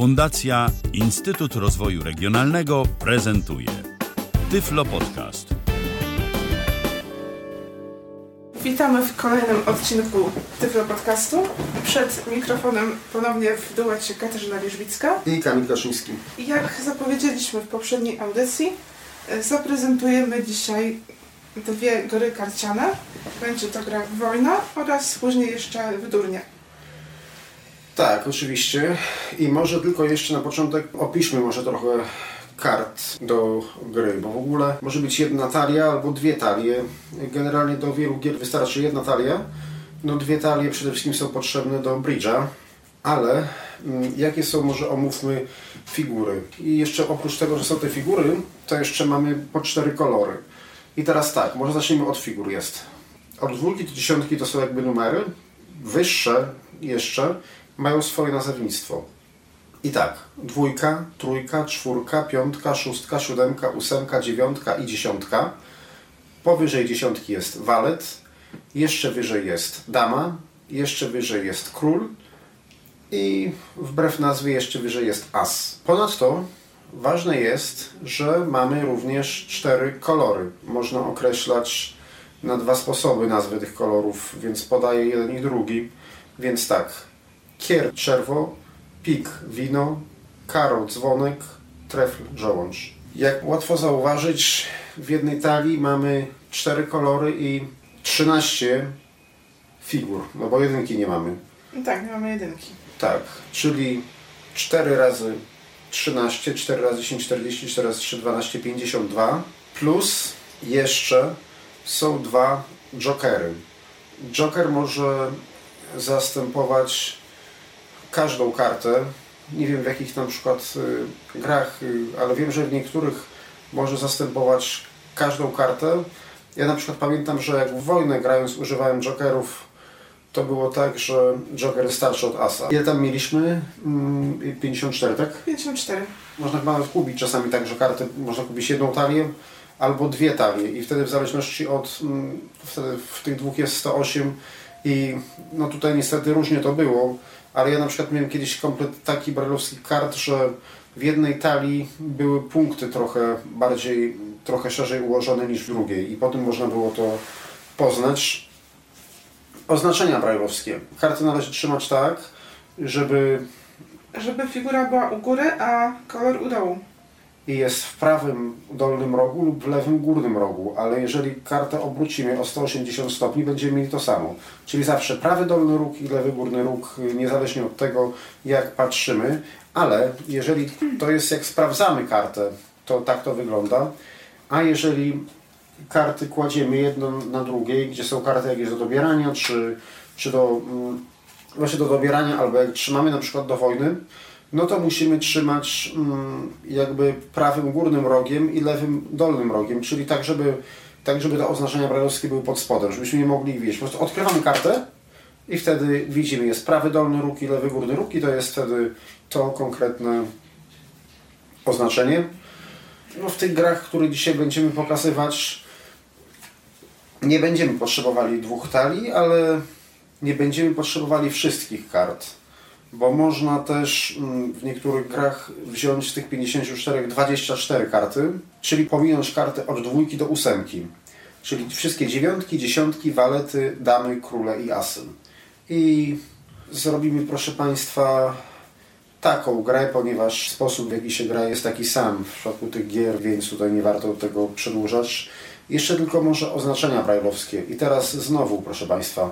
Fundacja Instytut Rozwoju Regionalnego prezentuje Tyflo Podcast. Witamy w kolejnym odcinku Tyflo Podcastu. Przed mikrofonem ponownie w duecie Katarzyna Wierzbicka. I Kamil Kaszyński. I Jak zapowiedzieliśmy w poprzedniej audycji, e, zaprezentujemy dzisiaj dwie gry karciane. Będzie to gra Wojna oraz później jeszcze Wydurnie. Tak, oczywiście. I może tylko jeszcze na początek opiszmy może trochę kart do gry, bo w ogóle może być jedna talia albo dwie talie. Generalnie do wielu gier wystarczy jedna talia. No dwie talie przede wszystkim są potrzebne do bridge'a, ale mm, jakie są, może omówmy figury. I jeszcze oprócz tego, że są te figury, to jeszcze mamy po cztery kolory. I teraz tak, może zacznijmy od figur jest. Od dwójki do dziesiątki to są jakby numery. Wyższe jeszcze mają swoje nazewnictwo. I tak, dwójka, trójka, czwórka, piątka, szóstka, siódemka, ósemka, dziewiątka i dziesiątka. Powyżej dziesiątki jest walet, jeszcze wyżej jest dama, jeszcze wyżej jest król i wbrew nazwie jeszcze wyżej jest as. Ponadto ważne jest, że mamy również cztery kolory. Można określać na dwa sposoby nazwy tych kolorów, więc podaję jeden i drugi. Więc tak, kier czerwo, pik wino, karo dzwonek, trefl żołądź. Jak łatwo zauważyć, w jednej talii mamy cztery kolory i 13 figur, no bo jedynki nie mamy. No tak, nie mamy jedynki. Tak, czyli 4 razy 13, 4 razy 10, 40, 4 razy 3, 12, 52. Plus jeszcze są dwa jokery. Joker może zastępować każdą kartę. Nie wiem w jakich na przykład y, grach, y, ale wiem, że w niektórych może zastępować każdą kartę. Ja na przykład pamiętam, że jak w wojnę grając używałem jokerów, to było tak, że joker wystarczy od asa. Ile tam mieliśmy? Mm, 54, tak? 54. Można chyba nawet kupić czasami tak, że karty można kupić jedną talię albo dwie talie i wtedy w zależności od, mm, wtedy w tych dwóch jest 108 i no tutaj niestety różnie to było, ale ja na przykład miałem kiedyś komplet taki brajlowski kart, że w jednej talii były punkty trochę bardziej, trochę szerzej ułożone niż w drugiej i potem można było to poznać. Oznaczenia brajlowskie. Karty należy trzymać tak, żeby Żeby figura była u góry, a kolor u dołu. I jest w prawym dolnym rogu lub w lewym górnym rogu, ale jeżeli kartę obrócimy o 180 stopni, będziemy mieli to samo. Czyli zawsze prawy dolny róg i lewy górny róg, y, niezależnie od tego, jak patrzymy, ale jeżeli to jest jak sprawdzamy kartę, to tak to wygląda, a jeżeli karty kładziemy jedną na drugiej, gdzie są karty jakieś do dobierania, czy, czy do, mm, właśnie do dobierania, albo jak trzymamy na przykład do wojny, no to musimy trzymać mm, jakby prawym górnym rogiem i lewym dolnym rogiem, czyli tak, żeby, tak, żeby te oznaczenia brajlowskie były pod spodem, żebyśmy nie mogli ich widzieć. Po prostu odkrywamy kartę i wtedy widzimy, jest prawy dolny róg i lewy górny róg i to jest wtedy to konkretne oznaczenie. No w tych grach, które dzisiaj będziemy pokazywać, nie będziemy potrzebowali dwóch talii, ale nie będziemy potrzebowali wszystkich kart, bo można też mm, w niektórych grach wziąć z tych 54 24 karty, czyli pominąć karty od dwójki do ósemki, czyli wszystkie dziewiątki, dziesiątki, walety, damy, króle i asy. I zrobimy, proszę Państwa, taką grę, ponieważ sposób w jaki się gra jest taki sam w przypadku tych gier, więc tutaj nie warto tego przedłużać. Jeszcze tylko może oznaczenia brajlowskie. I teraz znowu, proszę Państwa,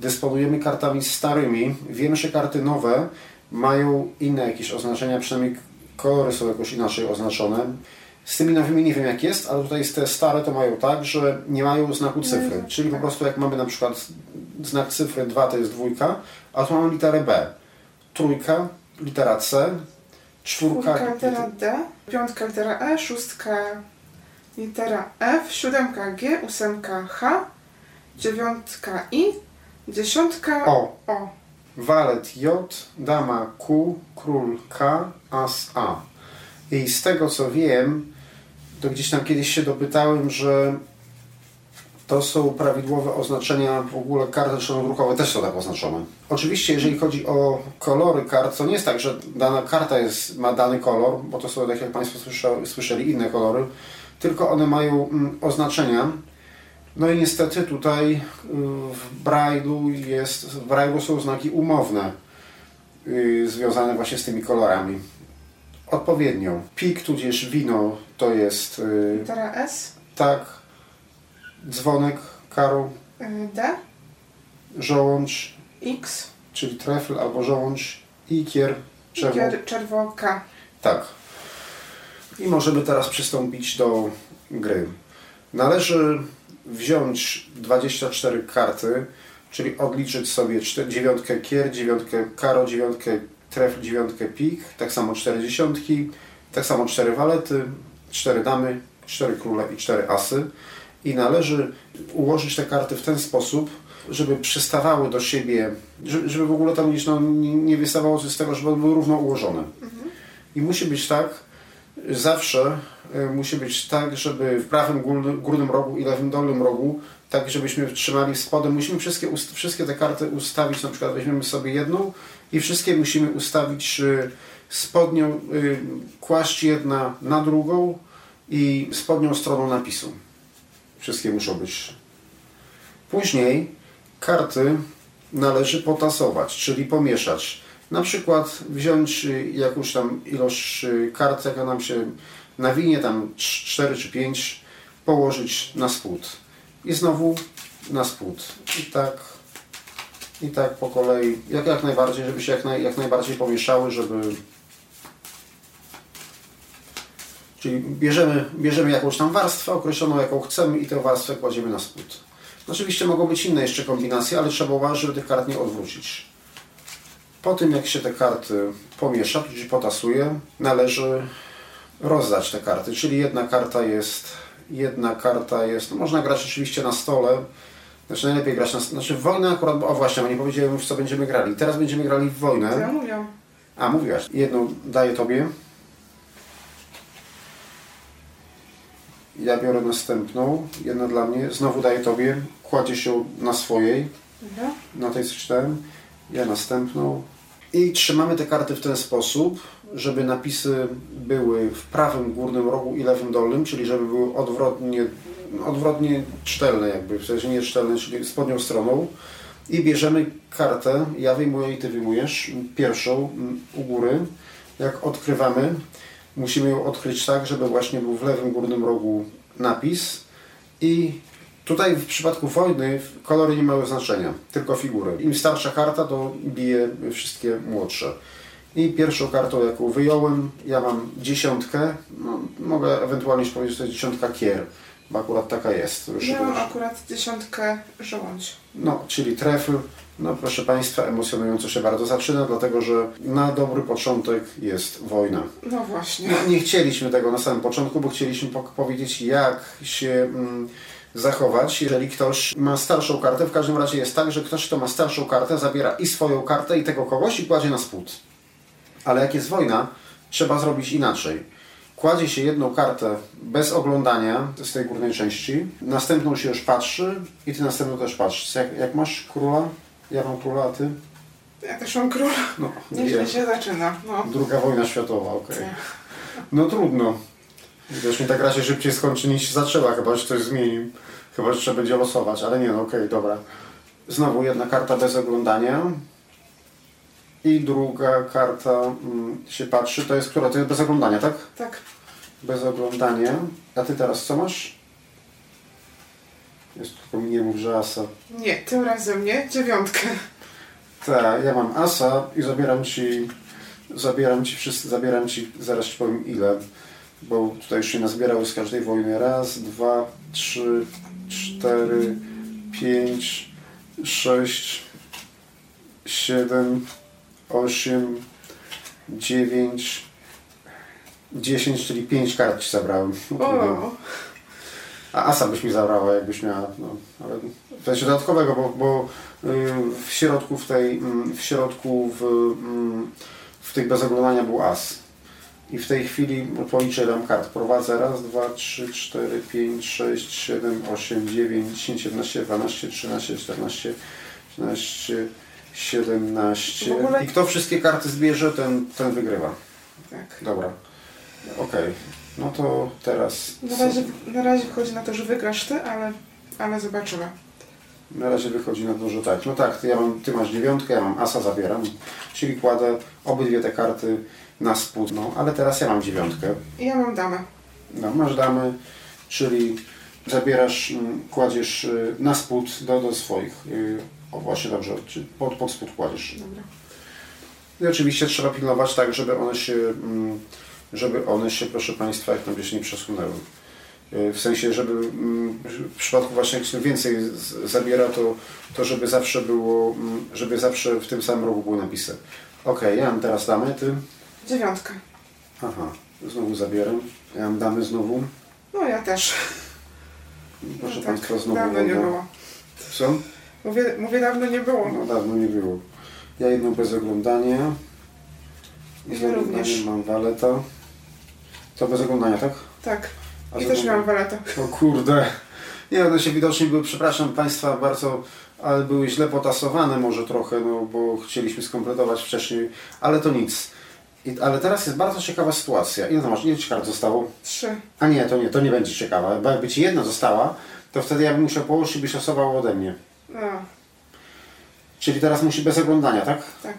dysponujemy kartami starymi. Wiem, że karty nowe mają inne jakieś oznaczenia, przynajmniej kolory są jakoś inaczej oznaczone. Z tymi nowymi nie wiem jak jest, ale tutaj te stare to mają tak, że nie mają znaku cyfry. Czyli po prostu jak mamy na przykład znak cyfry 2 to jest dwójka, a tu mamy literę B. Trójka, litera C, czwórka, Czwórka litera D, piątka litera E, szóstka litera F, siódemka G, ósemka H, dziewiątka I, dziesiątka O. O. walet J, dama Q, król K, as A. I z tego co wiem, to gdzieś tam kiedyś się dopytałem, że To są prawidłowe oznaczenia, w ogóle karty szanowruchowe też są tak oznaczone. Oczywiście, jeżeli chodzi o kolory kart, to nie jest tak, że dana karta jest, ma dany kolor, bo to są, tak jak Państwo słyszeli, inne kolory, tylko one mają mm, oznaczenia. No i niestety tutaj y, w Braille'u jest, w Braille'u są znaki umowne y, związane właśnie z tymi kolorami. Odpowiednio. Pik tudzież wino to jest y, Litera S, tak, dzwonek, karu, D, żołądź, X, czyli trefl albo żołądź, ikier, czerwo. Ikier, czerwo, K. Tak. I możemy teraz przystąpić do gry. Należy wziąć 24 karty, czyli odliczyć sobie czte- dziewiątkę kier, dziewiątkę karo, dziewiątkę trefl, dziewiątkę pik, tak samo cztery dziesiątki, tak samo cztery walety, cztery damy, cztery króle i cztery asy. I należy ułożyć te karty w ten sposób, żeby przystawały do siebie, żeby, w ogóle tam gdzieś no, nie wystawało coś z tego, żeby one były równo ułożone. I musi być tak, zawsze musi być tak, żeby w prawym górnym, rogu i lewym dolnym rogu, tak żebyśmy trzymali spodem, musimy wszystkie, wszystkie te karty ustawić, na przykład weźmiemy sobie jedną i wszystkie musimy ustawić y, spodnią, y, kłaść jedna na drugą i spodnią stroną napisu. Wszystkie muszą być. Później karty należy potasować, czyli pomieszać. Na przykład wziąć jakąś tam ilość kart, jaka nam się nawinie, tam 4 czy 5, położyć na spód. I znowu na spód. I tak, i tak po kolei, jak, jak najbardziej, żeby się jak, naj, jak najbardziej pomieszały, żeby... Czyli bierzemy, bierzemy jakąś tam warstwę określoną, jaką chcemy i tę warstwę kładziemy na spód. Oczywiście mogą być inne jeszcze kombinacje, ale trzeba uważać, żeby tych kart nie odwrócić. Po tym, jak się te karty pomiesza, czyli potasuje, należy rozdać te karty. Czyli jedna karta jest, jedna karta jest, no można grać oczywiście na stole, znaczy najlepiej grać na znaczy w wojnę akurat, o właśnie, bo nie powiedziałem już co będziemy grali. Teraz będziemy grali w To ja wojnę. mówię. A, mówiłaś. Jedną daję Tobie. Ja biorę następną, jedna dla mnie, znowu daję Tobie, kładzie się na swojej, Dobra. na tej co czytałem, ja następną. I trzymamy te karty w ten sposób, żeby napisy były w prawym górnym rogu i lewym dolnym, czyli żeby były odwrotnie, odwrotnie cztelne jakby, w sensie nie cztelne, czyli spodnią stroną. I bierzemy kartę, ja wyjmuję i Ty wyjmujesz, pierwszą mm, u góry. Jak odkrywamy, musimy ją odkryć tak, żeby właśnie był w lewym górnym rogu napis i Tutaj w przypadku wojny kolory nie mają znaczenia, tylko figury. Im starsza karta, to bije wszystkie młodsze. I pierwszą kartą, jaką wyjąłem, ja mam dziesiątkę. No, mogę ewentualnie powiedzieć, że to jest dziesiątka kier, bo akurat taka jest. Już Ja mam akurat dziesiątkę żołądź. no, czyli trefl. No proszę Państwa, emocjonująco się bardzo zaczyna, dlatego że na dobry początek jest wojna. No właśnie. No, nie chcieliśmy tego na samym początku, bo chcieliśmy po- powiedzieć, jak się mm, zachować, jeżeli ktoś ma starszą kartę. W każdym razie jest tak, że ktoś, kto ma starszą kartę, zabiera i swoją kartę, i tego kogoś i kładzie na spód. Ale jak jest wojna, trzeba zrobić inaczej. Kładzie się jedną kartę bez oglądania z tej górnej części, następną się już patrzy i ty następną też patrzysz. Jak, jak masz króla? Ja mam króla, a ty? Ja też mam króla. No, Nieźle się zaczyna. No. Druga wojna światowa, okej. Tak. No trudno. Mi ta gra się szybciej skończy niż się zaczęła, chyba że coś zmienił. Chyba, że trzeba będzie losować, ale nie, no okej, dobra. Znowu jedna karta bez oglądania. I druga karta mm, się patrzy, to jest która? To jest bez oglądania, tak? Tak. Bez oglądania. A ty teraz co masz? Jest tylko nie mów, że asa. Nie, tym razem nie. Dziewiątkę. Tak, ja mam asa i zabieram ci, zabieram ci wszyscy, zabieram ci, zaraz ci powiem ile, bo tutaj już się nazbierały z każdej wojny. Raz, dwa, trzy, cztery, pięć, sześć, siedem, osiem, dziewięć, dziesięć, czyli pięć kart ci zabrałem. O, A asa byś mi zabrała, jakbyś miała, no, ale w sensie dodatkowego, bo, bo y, w środku w tej, mm, w środku w, mm, w tych bez oglądania był as. I w tej chwili policzę nam kart. Prowadzę raz, dwa, trzy, cztery, pięć, sześć, siedem, osiem, dziewięć, dziesięć, jedenaście, dwanaście, trzynaście, czternaście, piętnaście, siedemnaście. W ogóle- I kto wszystkie karty zbierze, ten, ten wygrywa. Tak. Dobra. Okej. No to teraz. Na razie, na razie wychodzi na to, że wygrasz ty, ale, ale zobaczymy. Na razie wychodzi na to, że tak. No tak, ty, ja mam, ty masz dziewiątkę, ja mam asa, zabieram. Czyli kładę obydwie te karty na spód. No, ale teraz ja mam dziewiątkę. I ja mam damę. No, masz damy, czyli zabierasz, mm, kładziesz y, na spód do, do swoich. O właśnie dobrze, pod, pod spód kładziesz. Dobra. I oczywiście trzeba pilnować tak, żeby one się, mm, żeby one się, proszę Państwa, jak najbliżej nie przesunęły. Y, W sensie, żeby mm, w przypadku właśnie jak się więcej zabiera, to, to żeby zawsze było, mm, żeby zawsze w tym samym rogu były napisy. Ok, ja mam teraz damy, ty? Dziewiątka. Aha, znowu zabieram. Ja mam damy znowu. No ja też. Proszę no Państwa, znowu Dawno nie było. Co? Mówię, mówię dawno nie było. No dawno nie było. Ja jedną bez oglądania. I Ja również. mam waleta. To bez oglądania, tak? Tak. A I też to- miałam waletę. O kurde. Nie, one się widocznie były, przepraszam Państwa bardzo, ale były źle potasowane może trochę, no bo chcieliśmy skompletować wcześniej, ale to nic. I, ale teraz jest bardzo ciekawa sytuacja. Ile to masz? Ile ci kart zostało? Trzy. A nie, to nie, to nie będzie ciekawe. Bo jakby ci jedna została, to wtedy ja bym musiał położyć i byś losował ode mnie. No, Czyli teraz musi bez oglądania, tak? tak.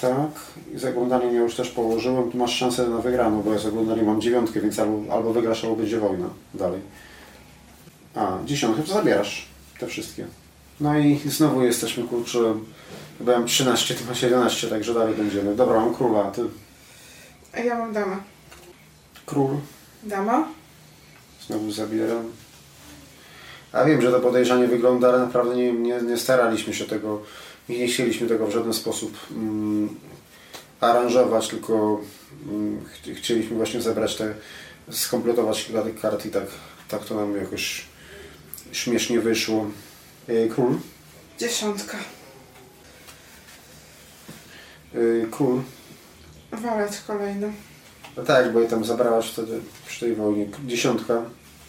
Tak. I z oglądaniem ja już też położyłem. Tu masz szansę na wygraną, bo ja z oglądaniem mam dziewiątkę, więc albo, albo wygrasz, albo będzie wojna. Dalej. A, dziesiątkę to zabierasz. Te wszystkie. No i znowu jesteśmy, kurczę, chyba mam 13, ty masz 11, także dalej będziemy. Dobra, mam króla, a ty? A ja mam damę. Król. Dama. Znowu zabieram. A wiem, że to podejrzanie wygląda, ale naprawdę nie, nie, nie staraliśmy się tego, nie chcieliśmy tego w żaden sposób mm, aranżować, tylko mm, ch- chcieliśmy właśnie zebrać te, skompletować kilka tych kart i tak, tak to nam jakoś śmiesznie wyszło. E, Król. Dziesiątka. E, Król. Walet kolejny. No tak, bo je tam zabrałaś wtedy przy tej wojnie. Dziesiątka.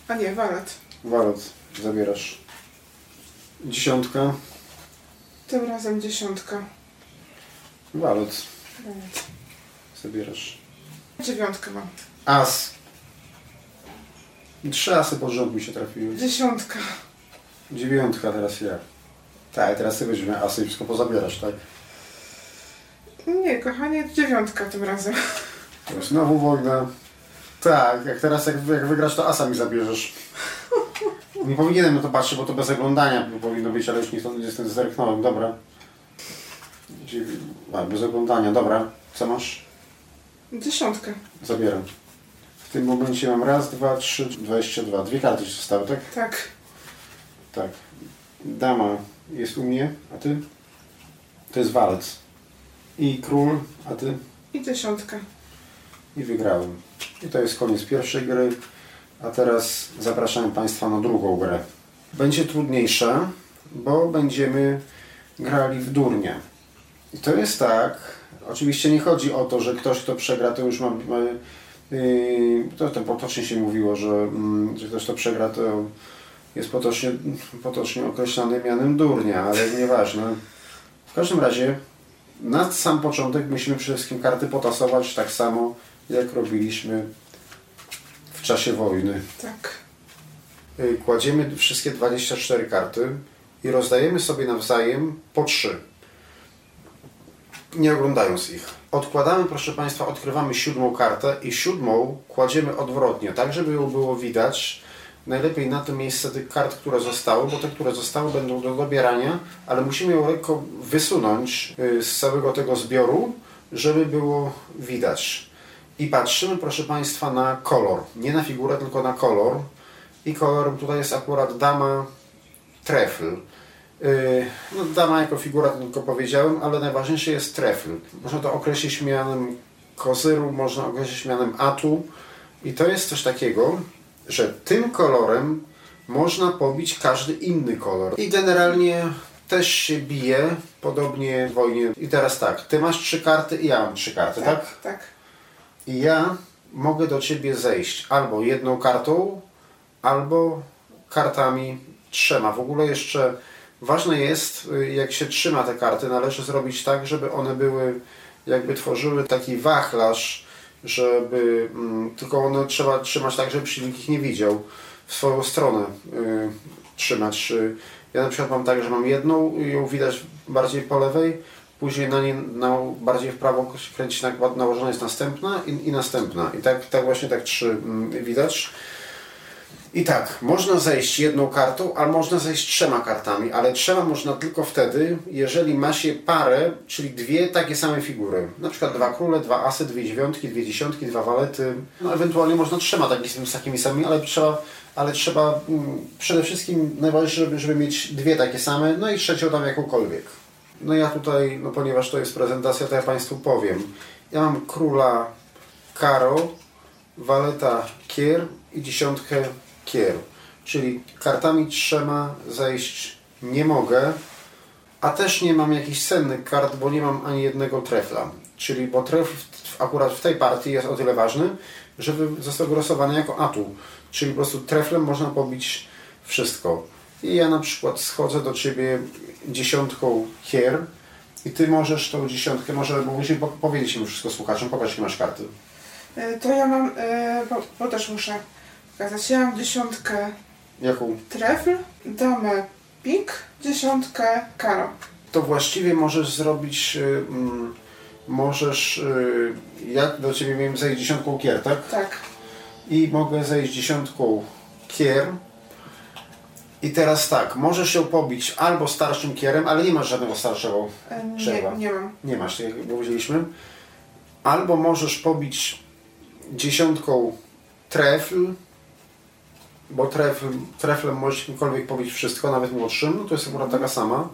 A nie, walet. Walot. Zabierasz. Dziesiątka. Tym razem dziesiątka. Walot. Zabierasz. Dziewiątkę mam. As. Trzy asy pod rząd mi się trafiły. Dziesiątka. Dziewiątka teraz ja. Tak, teraz ty będziesz miał asy i wszystko pozabierasz, tak? Nie, kochanie, dziewiątka tym razem. To jest Znowu wojna. Tak, jak teraz jak, jak wygrasz, to asa mi zabierzesz. Nie powinienem na to patrzeć, bo to bez oglądania powinno być, ale już nie jestem zerknąłem. Dobra. A, bez oglądania, dobra. Co masz? Dziesiątkę. Zabieram. W tym momencie mam raz, dwa, trzy, dwadzieścia dwa. Dwie karty ci zostały, tak? Tak. Tak. Dama jest u mnie, a ty? To jest walec. I król, a ty? I dziesiątka. I wygrałem. I to jest koniec pierwszej gry. A teraz zapraszam Państwa na drugą grę. Będzie trudniejsza, bo będziemy grali w durnie. I to jest tak, oczywiście nie chodzi o to, że ktoś kto przegra to już ma... yy, to, to potocznie się mówiło, że, mm, że ktoś kto przegra to jest potocznie, potocznie określany mianem durnia, ale nieważne. W każdym razie na sam początek musimy przede wszystkim karty potasować tak samo, jak robiliśmy w czasie wojny. Tak. Y, Kładziemy wszystkie 24 karty i rozdajemy sobie nawzajem po 3. Nie oglądając ich. Odkładamy, proszę Państwa, odkrywamy siódmą kartę i siódmą kładziemy odwrotnie, tak żeby ją było widać. Najlepiej na to miejsce tych kart, które zostały, bo te, które zostały będą do dobierania, ale musimy ją lekko wysunąć y, z całego tego zbioru, żeby było widać. I patrzymy, proszę Państwa, na kolor. Nie na figurę, tylko na kolor. I kolorem tutaj jest akurat dama trefl. Yy, no, dama jako figura tylko powiedziałem, ale najważniejszy jest trefl. Można to określić mianem kozyru, można określić mianem atu. I to jest coś takiego, że tym kolorem można pobić każdy inny kolor. I generalnie też się bije, podobnie w wojnie. I teraz tak, ty masz trzy karty i ja mam trzy karty, tak? Tak. I ja mogę do Ciebie zejść albo jedną kartą, albo kartami trzema. W ogóle jeszcze ważne jest, y, jak się trzyma te karty, należy zrobić tak, żeby one były, jakby tworzyły taki wachlarz, żeby mm, tylko one trzeba trzymać tak, żeby przeciwnik ich nie widział w swoją stronę y, trzymać. Y, Ja na przykład mam tak, że mam jedną, ją widać bardziej po lewej, później na niej na, bardziej w prawo się kręci nakład, nałożona jest następna i, i następna. I tak, tak właśnie tak trzy mm, widać. I tak, można zejść jedną kartą, ale można zejść trzema kartami, ale trzema można tylko wtedy, jeżeli ma się parę, czyli dwie takie same figury. Na przykład dwa króle, dwa asy, dwie dziewiątki, dwie dziesiątki, dwa walety. No ewentualnie można trzema takimi, takimi samymi, ale trzeba, ale trzeba mm, przede wszystkim najważniejsze, żeby, żeby mieć dwie takie same, no i trzecią tam jakąkolwiek. No ja tutaj, no ponieważ to jest prezentacja, to ja Państwu powiem. Ja mam króla karo, waleta kier i dziesiątkę kier. Czyli kartami trzema zejść nie mogę, a też nie mam jakichś cennych kart, bo nie mam ani jednego trefla. Czyli, bo trefl w- akurat w tej partii jest o tyle ważny, żeby został wylosowany jako atu. Czyli po prostu treflem można pobić wszystko. I ja na przykład schodzę do Ciebie dziesiątką kier i Ty możesz tą dziesiątkę, może, bo musimy po- powiedzieć im wszystko słuchaczom, pokaż jakie masz karty. Y, To ja mam, bo, bo też muszę pokazać. Ja mam dziesiątkę Jaką? trefl, damę pik, dziesiątkę karo. to właściwie możesz zrobić, y, mm, możesz, y, ja do Ciebie miałem zejść dziesiątką kier, tak? Tak. I mogę zejść dziesiątką kier. I teraz tak, możesz ją pobić albo starszym kierem, ale nie masz żadnego starszego Y, Nie, nie mam. Nie masz, tak jak powiedzieliśmy. Albo możesz pobić dziesiątką trefl, bo trefl, treflem możesz kimkolwiek pobić wszystko, nawet młodszym, no to jest akurat taka sama.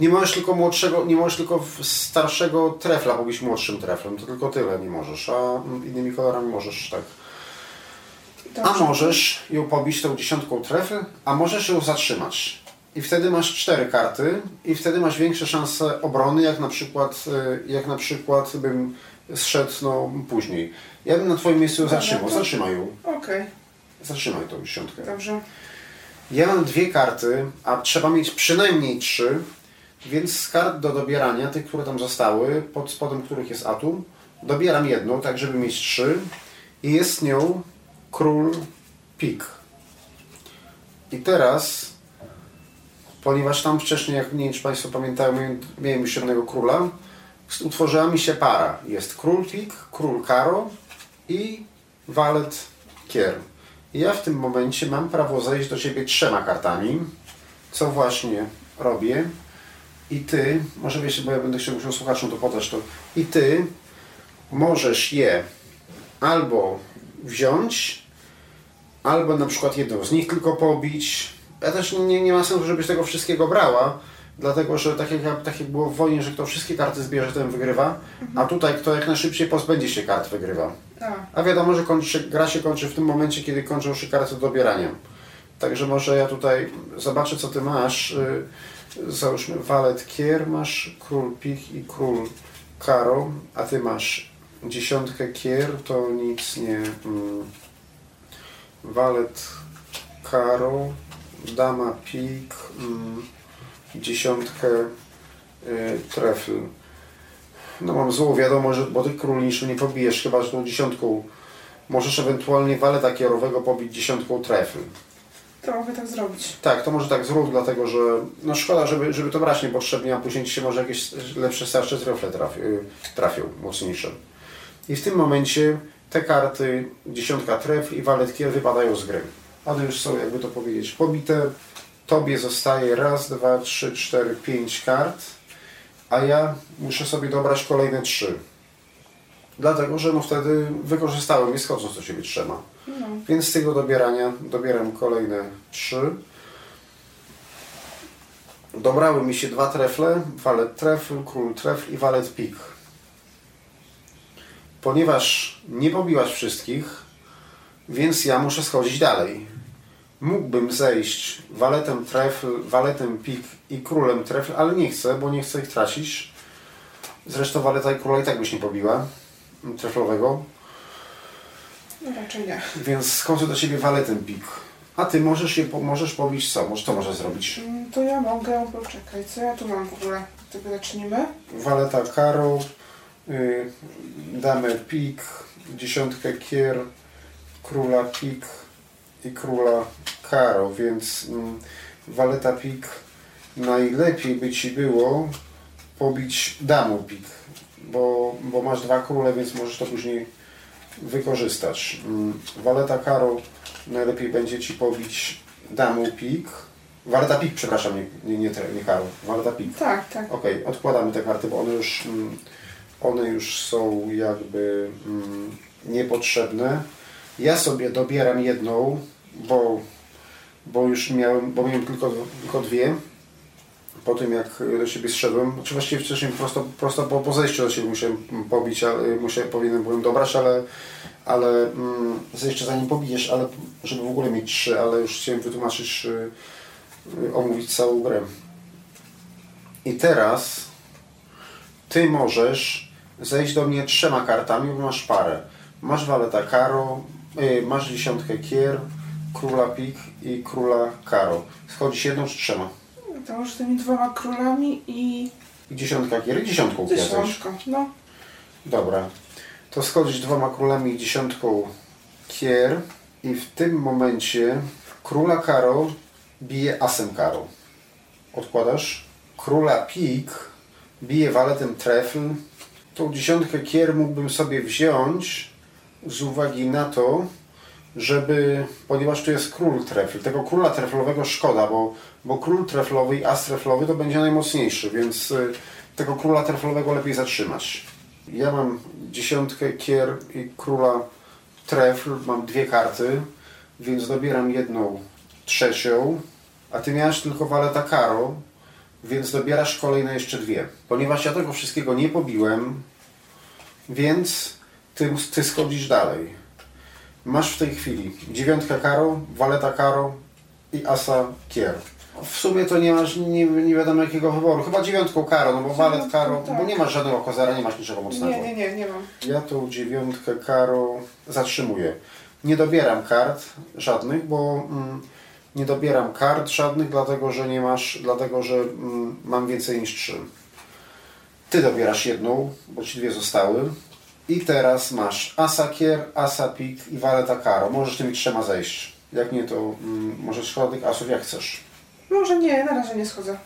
Nie możesz tylko młodszego, nie możesz tylko starszego trefla pobić młodszym treflem, to tylko tyle nie możesz, a innymi kolorami możesz tak. A Dobrze. możesz ją pobić tą dziesiątką trefy, a możesz ją zatrzymać. I wtedy masz cztery karty i wtedy masz większe szanse obrony, jak na przykład, y, jak na przykład bym zszedł no, później. Ja bym na Twoim miejscu ją zatrzymał. to- Zatrzymaj ją. Okej, Zatrzymaj tą dziesiątkę. dobrze. Ja mam dwie karty, a trzeba mieć przynajmniej trzy, więc z kart do dobierania, tych, które tam zostały, pod spodem których jest atum, dobieram jedną, tak żeby mieć trzy i jest nią król pik. I teraz, ponieważ tam wcześniej, jak nie wiem czy Państwo pamiętają, miałem- już jednego króla, utworzyła mi się para. Jest król pik, król karo i walet kier. I ja w tym momencie mam prawo zejść do Ciebie trzema kartami, co właśnie robię. I Ty, może wiesz, bo ja będę chciał musiał słuchaczom to podać, to i Ty możesz je albo wziąć, albo na przykład jedną z nich tylko pobić. Ja też nie, nie ma sensu, żebyś tego wszystkiego brała, dlatego że tak jak, tak jak było w wojnie, że kto wszystkie karty zbierze, ten wygrywa, a tutaj kto jak najszybciej pozbędzie się kart, wygrywa. A, A wiadomo, że kończy, gra się kończy w tym momencie, kiedy kończą się karty do dobierania. Także może ja tutaj zobaczę, co ty masz. Y, Załóżmy, walet kier, masz król pik i król karo, a ty masz dziesiątkę kier, to nic nie... Mm, walet karo, dama pik, mm, dziesiątkę y, trefl. No mam złą wiadomo, że, bo tych król niższy nie pobijesz, chyba że tą dziesiątką możesz ewentualnie waleta kierowego pobić dziesiątką trefl. to mogę tak zrobić. Tak, to może tak zrób, dlatego że no szkoda, żeby, żeby to brać niepotrzebnie, a później ci się może jakieś lepsze, starsze trefle trafi, y, trafią, mocniejsze. I w tym momencie te karty, dziesiątka trefl i walet kier wypadają z gry. One już są, jakby to powiedzieć, pobite. Tobie zostaje raz, dwa, trzy, cztery, pięć kart, a ja muszę sobie dobrać kolejne trzy. Dlatego, że no wtedy wykorzystałem je schodząc do Ciebie trzema. No. Więc z tego dobierania dobieram kolejne trzy. Dobrały mi się dwa trefle, walet trefl, król trefl i walet pik. Ponieważ nie pobiłaś wszystkich, więc ja muszę schodzić dalej. Mógłbym zejść waletem trefl, waletem pik i królem trefl, ale nie chcę, bo nie chcę ich tracić. Zresztą waleta i króla i tak byś nie pobiła treflowego. No raczej nie. Więc skończę do ciebie waletem pik. A ty możesz je, możesz powiedzieć co? Może to możesz zrobić? Mm, To ja mogę, poczekaj, co ja tu mam w ogóle? Tego zacznijmy. Waleta karo, damę pik, dziesiątkę kier, króla pik i króla karo, więc mm, waleta pik najlepiej by ci było pobić damą pik, bo, bo masz dwa króle, więc możesz to później wykorzystać. Mm, Waleta karo najlepiej będzie ci pobić damą pik. Waleta pik, przepraszam, nie, nie, nie, nie karo. Waleta pik. Tak, tak. Okej, odkładamy te karty, bo one już, mm, one już są jakby mm, niepotrzebne. Ja sobie dobieram jedną, bo, bo już miałem, bo miałem tylko, tylko dwie. Po tym jak do siebie zszedłem, czy właściwie wcześniej prosto, prosto po, po zejściu do siebie musiałem pobić, ale musiałem, powinienem byłem dobrać, ale, ale mm, zejście zanim pobijesz, ale żeby w ogóle mieć trzy, ale już chciałem wytłumaczyć, y, y, omówić całą grę. I teraz ty możesz zejść do mnie trzema kartami, bo masz parę. Masz waleta karo, y, masz dziesiątkę kier, króla pik i króla karo. Schodzisz jedną czy trzema? To może tymi dwoma królami i I dziesiątka kier i dziesiątką kier zejść. dziesiątką. No, Dobra. To schodzisz dwoma królami i dziesiątką kier i w tym momencie króla karo bije asem karo. Odkładasz. Króla pik bije waletem trefl. Tą dziesiątkę kier mógłbym sobie wziąć z uwagi na to, żeby, ponieważ tu jest król trefl, tego króla treflowego szkoda, bo, bo król treflowy i as treflowy to będzie najmocniejszy, więc y, tego króla treflowego lepiej zatrzymać. Ja mam dziesiątkę kier i króla trefl, mam dwie karty, więc dobieram jedną trzecią, a ty miałeś tylko waleta karo, więc dobierasz kolejne jeszcze dwie. Ponieważ ja tego wszystkiego nie pobiłem, więc ty, ty schodzisz dalej. Masz w tej chwili dziewiątka karo, waleta karo i asa kier. W sumie to nie masz nie, nie wiadomo jakiego wyboru. Chyba dziewiątką karo, no bo walet karo, tak. bo nie masz żadnego kozara, nie masz niczego mocnego. nie, nie, nie, nie mam. Ja tą dziewiątkę karo zatrzymuję. Nie dobieram kart żadnych, bo mm, nie dobieram kart żadnych, dlatego że nie masz, dlatego że mm, mam więcej niż trzy. Ty dobierasz jedną, bo ci dwie zostały. I teraz masz asa kier, asa pik i waleta karo. Możesz tymi trzema zejść. Jak nie, to mm, możesz tych asów jak chcesz. Może nie, na razie nie schodzę.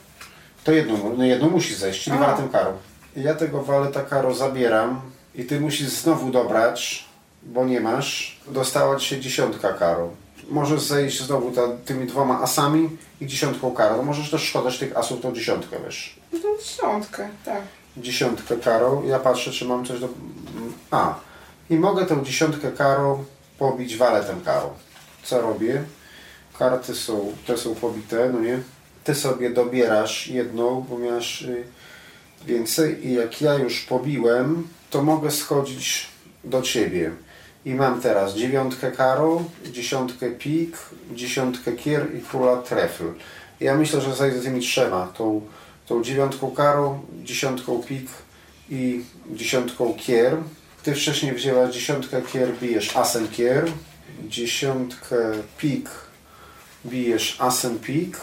To jedną, no jedną musisz zejść, czyli Aha. waletem karo. Ja tego waleta karo zabieram i ty musisz znowu dobrać, bo nie masz. Dostała ci się dziesiątka karo. Możesz zejść znowu ta, tymi dwoma asami i dziesiątką karo. No możesz też szkodać tych asów tą dziesiątkę, wiesz. No dziesiątkę, tak. Dziesiątkę karo. Ja patrzę, czy mam coś do... A. I mogę tę dziesiątkę karo pobić waletem karo. Co robię? Karty są, te są pobite, no nie? Ty sobie dobierasz jedną, bo miałeś y, więcej i jak ja już pobiłem, to mogę schodzić do Ciebie. I mam teraz dziewiątkę karo, dziesiątkę pik, dziesiątkę kier i króla trefl. Ja myślę, że zajdę tymi trzema. Tą, tą dziewiątką karo, dziesiątką pik i dziesiątką kier. Ty wcześniej wzięłaś dziesiątkę kier, bijesz asem kier. Dziesiątkę pik, bijesz asem pik.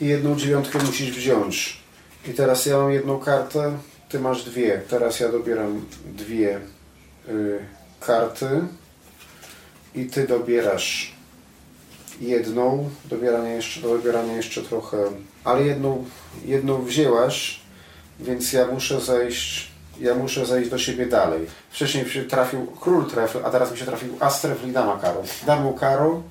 I jedną dziewiątkę musisz wziąć. I teraz ja mam jedną kartę, ty masz dwie. Teraz ja dobieram dwie y, karty i ty dobierasz jedną, dobieranie jeszcze, dobieranie jeszcze trochę, ale jedną, jedną wzięłaś, więc ja muszę zejść, ja muszę zejść do siebie dalej. Wcześniej się trafił król trefl, a teraz mi się trafił as i dama karo. Damą karo,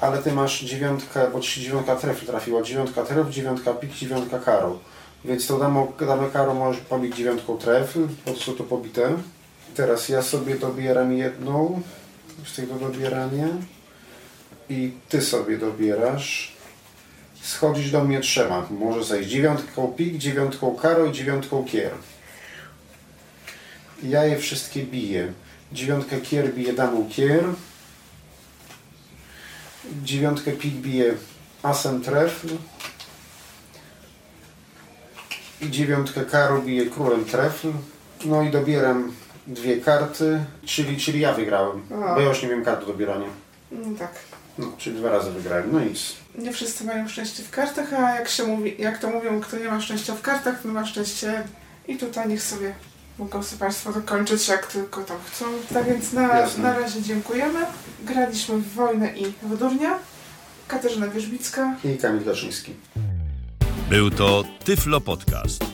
ale ty masz dziewiątkę, bo ci dziewiątka trefl trafiła, dziewiątka trefl, dziewiątka pik, dziewiątka karo. Więc tą damą, damę karo możesz pobić dziewiątką trefl, po co to pobite. Teraz ja sobie dobieram jedną z tego dobierania i ty sobie dobierasz. Schodzisz do mnie trzema. Może zejść dziewiątką pik, dziewiątką karo i dziewiątką kier. Ja je wszystkie biję. Dziewiątkę kier bije damą kier. Dziewiątkę pik bije asem trefl. I dziewiątkę karo bije królem trefl. No i dobieram dwie karty, czyli, czyli ja wygrałem, A. bo ja już nie wiem karty dobierania. No tak. No, czyli dwa razy wygrałem, no nic. Nie wszyscy mają szczęście w kartach, a jak się mówi, jak to mówią, kto nie ma szczęścia w kartach, to ma szczęście i tutaj niech sobie mogą sobie Państwo dokończyć jak tylko tam chcą. Tak więc na, Jasne. na razie dziękujemy. Graliśmy w Wojnę i w Durnia. Katarzyna Wierzbicka. I Kamil Daszyński. Był to Tyflo Podcast.